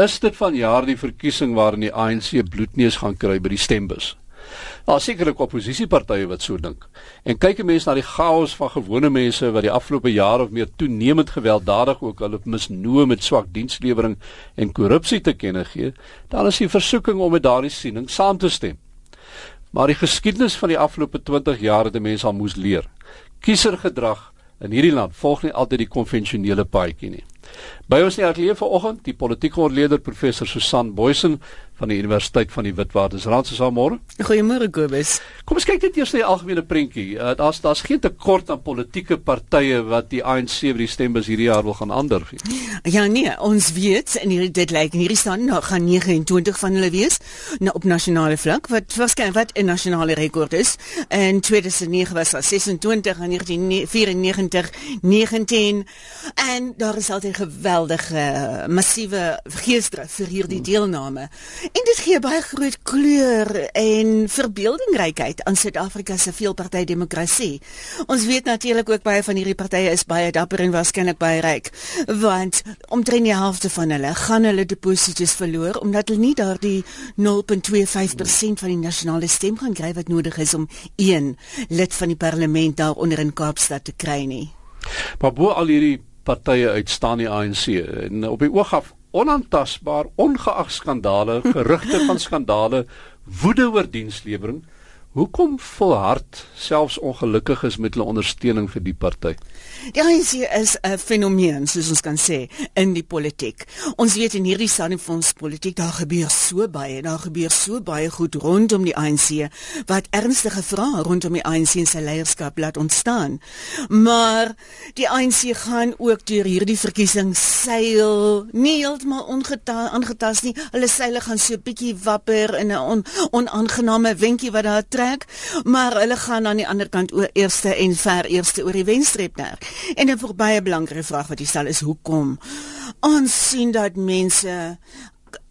Is dit vanjaar die verkiesing waarin die ANC bloedneus gaan kry by die stembus? Daar sekerlik oppositiepartye wat so dink. En kyk 'n mens na die chaos van gewone mense wat die afgelope jaar of meer toenemend gewelddadig ook hulle misnoë met swak dienslewering en korrupsie te kenne gee, dan is die versoeking om met daardie siening saam te stem. Maar die geskiedenis van die afgelope 20 jaar het mense al moes leer. Kiesergedrag in hierdie land volg nie altyd die konvensionele paadjie nie. By ons in die ateljee vanoggend, die politieke ontleder professor Susan Boysen van die Universiteit van die Witwatersrand se môre. Goeiemôre Kobus. Kom ons kyk net eers na die algemene prentjie. Uh, daar's daar's geen tekort aan politieke partye wat die ANC vir die stembus hierdie jaar wil gaan ander. Ja nee, ons weet en hierdie dit lyk en hierdie staan nou gaan 29 van hulle wees nou op nasionale vlak wat waarskynlik wat 'n nasionale rekord is. En 2009 was daar 26 en 1994 19 en daar is altyd geweldige massiewe geesdrif vir hierdie deelname. En dit gee baie groot kleur en verbeeldingrykheid aan Suid-Afrika se veelpartytjie demokrasie. Ons weet natuurlik ook baie van hierdie partye is baie dapper en waarskynlik baie ryk, want omtrent die helfte van hulle gaan hulle deposito's verloor omdat hulle nie daardie 0.25% van die nasionale stem gaan kry wat nodig is om een lid van die parlement daar onder in Kaapstad te kry nie. Maar bo al hierdie partye uitstaan die ANC en op die oog af onaantastbaar ongeag skandale, gerugte van skandale, woede oor dienslewering. Hoekom volhard selfs ongelukkiges met hulle ondersteuning vir die party? Die ANC is 'n fenomeen, soos ons kan sê, in die politiek. Ons weet in hierdie sanfonds politiek daar gebeur so baie, daar gebeur so baie goed rondom die ANC wat ernstige vrae rondom die ANC se leierskap laat ontstaan. Maar die ANC gaan ook deur hierdie verkiesing seil, nie heeltemal ongetas nie. Hulle seile gaan so bietjie wapper in 'n on, onaangename windjie wat daar trek, maar hulle gaan aan die ander kant oor eerste en ver eerste oor die wenstreep daar. En 'n baie belangrike vraag wat jy stel is hoekom? Ons sien dat mense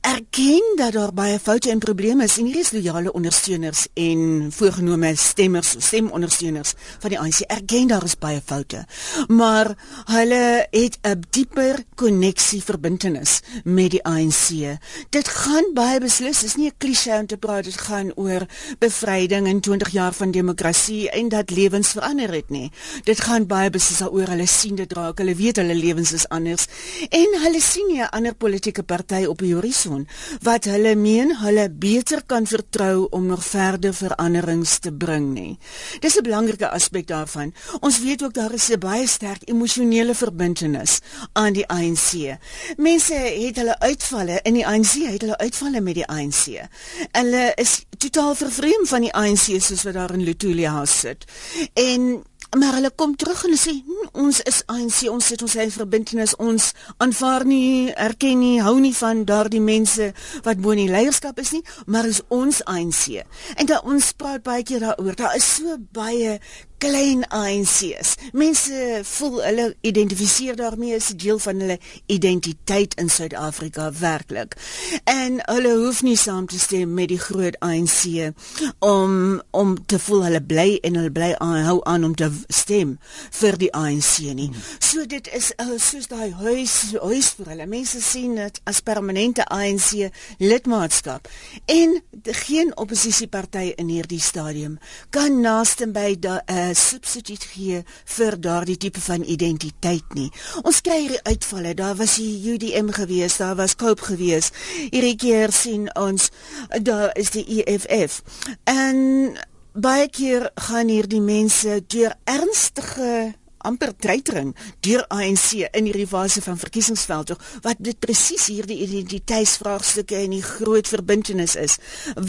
erken dat daar baie foute en probleme is en hier is loyale ondersteuners en voorgenome stemmers, stemondersteuners van die ANC erken daar is baie foute. Maar hulle het 'n dieper koneksie verbintenis met die ANC. Dit gaan baie beslis, is nie 'n klise om te praat dit gaan oor bevryding en 20 jaar van demokrasie en dat lewens verander het nie. Dit gaan baie beslis oor hulle sien dit raak, hulle weet hulle lewens is anders en hulle sien nie 'n ander politieke party op die horison persoon wat hulle meen hulle beter kan vertrou om nog verder veranderings te bring nie. Dis 'n belangrike aspek daarvan. Ons weet ook daar is 'n baie sterk emosionele verbintenis aan die ANC. Mense het hulle uitvalle in die ANC, het hulle uitvalle met die ANC. Hulle is totaal vervreem van die ANC soos wat daar in Lutulia House sit. En maar hulle kom terug en sê hm, ons is ANC ons het ons eie verbintenis ons aanvaar nie erken nie hou nie van daardie mense wat bo in die leierskap is nie maar is ons ANC. En dat ons praat baie keer daaroor. Daar is so baie klein ANC's. Mense voel hulle identifiseer daarmee as deel van hulle identiteit in Suid-Afrika werklik. En hulle hoef nie saam te stem met die groot ANC om om te voel hulle bly en hulle bly aan hou aan om te stem vir die ANC nie. So dit is uh, soos daai huis huis vir hulle. Mense sien dit as permanente ANC lidmaatskap. En geen oppositieparty in hierdie stadium kan naaste by daai uh, substituut gee vir daardie tipe van identiteit nie. Ons kry hierdie uitvalle. Daar was die UDM gewees, daar was Cope gewees. Hierdie keer sien ons daar is die EFF. En baie keer gaan hierdie mense deur ernstige amper treitering deur ANC in hierdie fase van verkiesingsveld tog wat dit presies hierdie identiteitsvraagstukke en die groot verbintenis is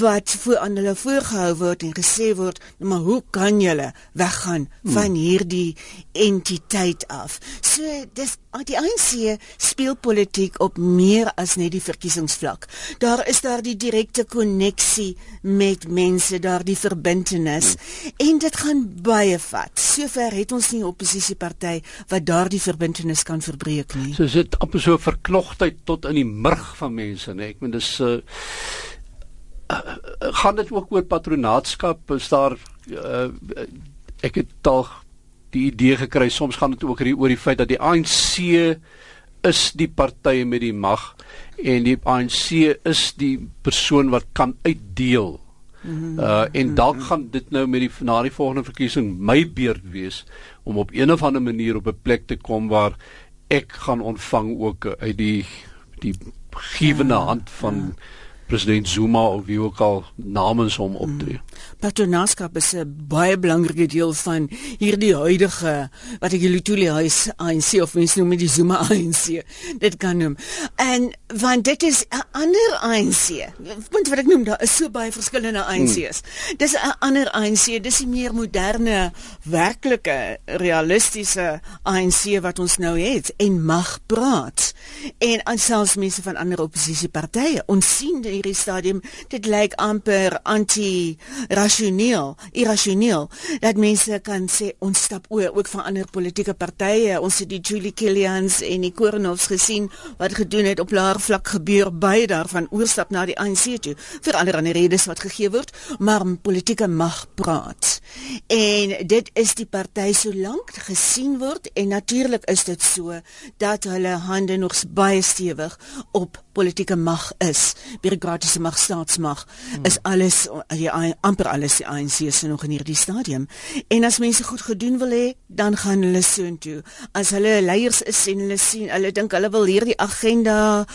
wat voor aan hulle voorgehou word en gesê word maar hoe kan julle weggaan van hmm. hierdie entiteit af so dis die ANC speel politiek op meer as net die verkiesingsvlak daar is daar die direkte koneksie met mense daar die verbintenis hmm. en dit gaan baie vat sover het ons nie oppositie oppositieparty wat daardie verbintenis kan verbreek nie. So sit amper so verknogtheid tot in die murg van mense, nee. Ek meen dis uh, uh, gaan dit ook oor patronaatskap, is daar uh, ek het al die idee gekry soms gaan dit ook oor die feit dat die ANC is die party met die mag en die ANC is die persoon wat kan uitdeel. Uh en dalk gaan dit nou met die na die volgende verkiesing my beurt wees om op een of ander manier op 'n plek te kom waar ek gaan ontvang ook uit die die gewende ja, hand van ja president Zuma of wie ook al namens hom optree. Hmm. Patronaskap is 'n baie belangrike deel van hierdie huidige wat ek julle toelie huis ANC of mens noem die Zuma ANC. Dit kan noem. En want dit is 'n ander ANC. Want wat ek noem daar is so baie verskillende ANC's. Hmm. Dis 'n ander ANC. Dis die meer moderne, werklike, realistiese ANC wat ons nou het en mag praat. En selfs mense van ander oppositiepartye. Ons sien die hierdie stadium dit lyk amper anti-rasioneel, irrasioneel dat mense kan sê ons stap oor ook van ander politieke partye. Ons het die Julie Killians en die Koornhoffs gesien wat gedoen het op laer vlak gebeur baie daarvan oorstap na die ANC toe vir ander redes wat gegee word, maar politieke mag praat. En dit is die party so lank gesien word en natuurlik is dit so dat hulle hande nog baie stewig op politieke mag is. Bureaukratiese mag, staatsmag hmm. is alles die amper alles die ANC se nog in hierdie stadium. En as mense goed gedoen wil hê, dan gaan hulle soontoe. As hulle leiers is en hulle sien, hulle dink hulle wil hierdie agenda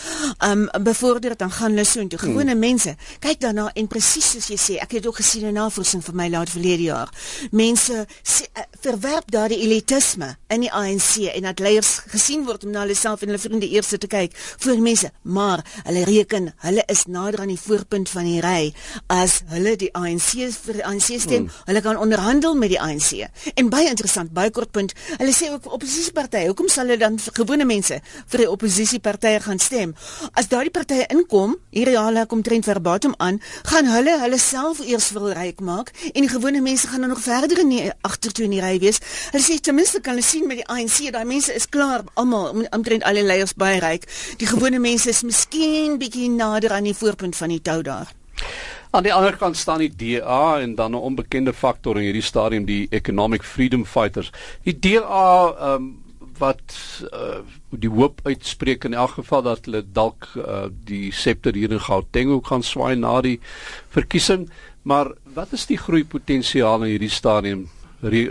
um bevorder, dan gaan hulle soontoe. Hmm. Gewone hmm. mense, kyk daarna en presies soos jy sê, ek het ook gesien 'n navorsing vir my laat verlede jaar. Mense sê, uh, verwerp daardie elitisme in die ANC en dat leiers gesien word om na hulle self en hulle vriende eers te kyk voor mense. Maar hulle reken hulle is nader aan die voorpunt van die ry as hulle die ANC vir ANC stem, hmm. hulle kan onderhandel met die ANC. En baie interessant, baie kort punt, hulle sê ook oppositiepartye, hoekom sal hulle dan gewone mense vir die oppositiepartye gaan stem? As daardie partye inkom, hier reale kom trend verbatim aan, gaan hulle hulle self eers wil ryk maak en die gewone mense gaan dan nog verder in agtertoe in die ry wees. Hulle sê ten minste kan hulle sien met die ANC, daai mense is klaar almal omtrent alle leiers baie ryk. Die gewone mense is miskien bietjie nader aan die voorpunt van die tou daar. Aan die ander kant staan die DA en dan 'n onbekende faktor in hierdie stadium die Economic Freedom Fighters. Die DA ehm um, wat uh, die hoop uitspreek in elk geval dat hulle dalk uh, die septer hier in Gauteng ook gaan swaai na die verkiesing, maar wat is die groei potensiaal in hierdie stadium?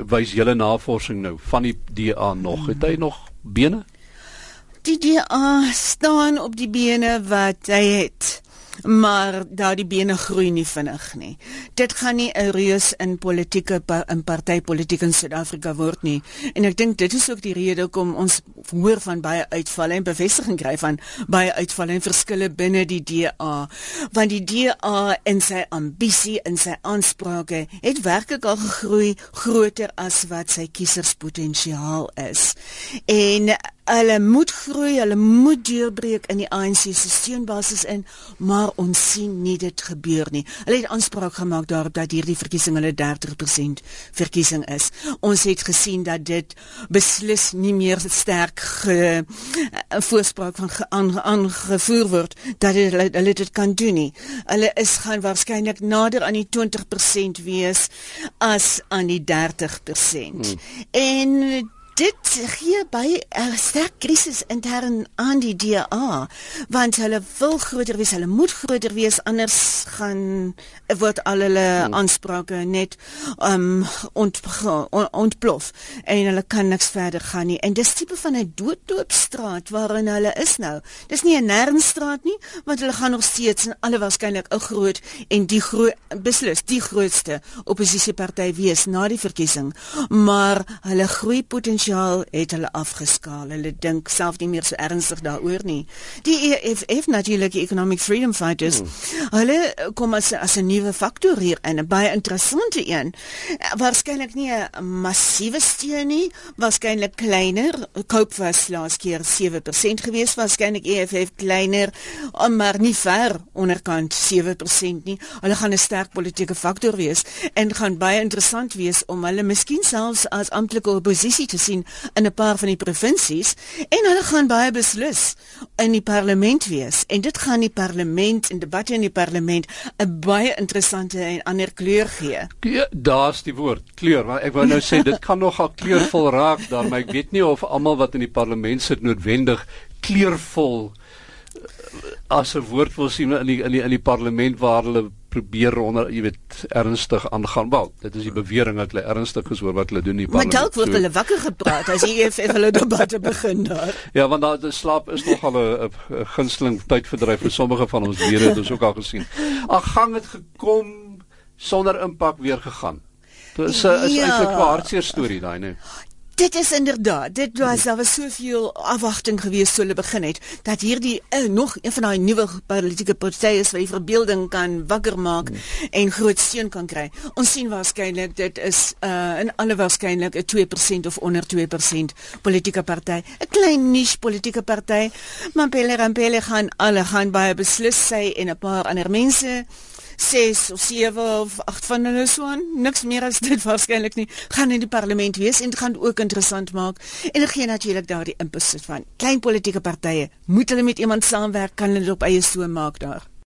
Wys julle navorsing nou van die DA nog? Het hy nog bene? die DA staan op die bene wat hy het maar daardie bene groei nie vinnig nie. Dit gaan nie 'n reus in politieke in partytetiek in Suid-Afrika word nie. En ek dink dit is ook die rede hoekom ons hoor van baie uitvalle en bevestiging kry van baie uitvalle en verskille binne die DA. Want die DA en sy ambisie en sy aansprake het werklik al gegroei groter as wat sy kieserspotensiaal is. En Hulle moet groei, hulle moet deurbreek in die ANC se steunbasis in, maar ons sien nie dit gebeur nie. Hulle het aanspraak gemaak daarop dat hierdie verkiesing hulle 30% verkiesing is. Ons het gesien dat dit beslis nie meer sterk ge eh, voorspraak van aangevoer word dat hulle hulle dit kan doen nie. Hulle is gaan waarskynlik nader aan die 20% wees as aan die 30%. Hmm. En dit gee by 'n sterk krisis intern aan die DA want hulle wil groter wees, hulle moet groter wees anders gaan word al hulle hmm. aansprake net um ont, ont, ontplof en hulle kan niks verder gaan nie en dis tipe van 'n dooddoopstraat waarin hulle is nou. Dis nie 'n nernstraat nie want hulle gaan nog steeds en alle waarskynlik 'n groot en die groot beslis die grootste oppositieparty wees na die verkiesing maar hulle groei potensiaal provinsiaal het hulle afgeskaal. Hulle dink self nie meer so ernstig daaroor nie. Die EFF natuurlik die Economic Freedom Fighters. Hmm. Hulle kom as as 'n nuwe faktor hier in 'n baie interessante een. Waarskynlik nie 'n massiewe steun nie, waarskynlik kleiner. Koop was laas keer 7% gewees, waarskynlik EFF kleiner, maar nie ver onderkant 7% nie. Hulle gaan 'n sterk politieke faktor wees en gaan baie interessant wees om hulle miskien selfs as amptelike oppositie te sien sien in 'n paar van die provinsies en hulle gaan baie beslis in die parlement wees en dit gaan die parlement en debatte in die parlement 'n baie interessante en ander kleur gee. Ja, daar's die woord, kleur, want ek wou nou sê dit kan nogal kleurvol raak daar, maar ek weet nie of almal wat in die parlement sit noodwendig kleurvol as 'n woord wil sien in die in die in die parlement waar hulle probeer onder jy weet ernstig aangaan. Wel, dit is die bewering dat hulle ernstig is oor wat hulle doen parlement. Maar dalk word so, hulle wakker gepraat as jy effe hulle debatte begin daar. Ja, want daar slaap is nog al 'n gunsteling tydverdryf vir sommige van ons lede, dit is ook al gesien. Ag gang het gekom sonder impak weer gegaan. Dit is 'n ja. is eintlik 'n hartseer storie daai, nee. Dit is inderdaad, dit was daar was soveel afwagting gewees toe hulle begin het dat hierdie uh, nog een van daai nuwe politieke partye is wat die verbeelding kan wakker maak mm. en groot steun kan kry. Ons sien waarskynlik dit is uh, in alle waarskynlik 'n 2% of onder 2% politieke party, 'n klein niche politieke party, maar Pelle Rampelle gaan alle gaan baie beslis sy en 'n paar ander mense 6 of 7 of 8 van hulle so aan. Niks meer as dit waarskynlik nie. Gaan in die parlement wees en dit gaan ook interessant maak. En dit gee natuurlik daardie impuls van klein politieke partye. Moet hulle met iemand saamwerk? Kan hulle dit op eie so maak daar?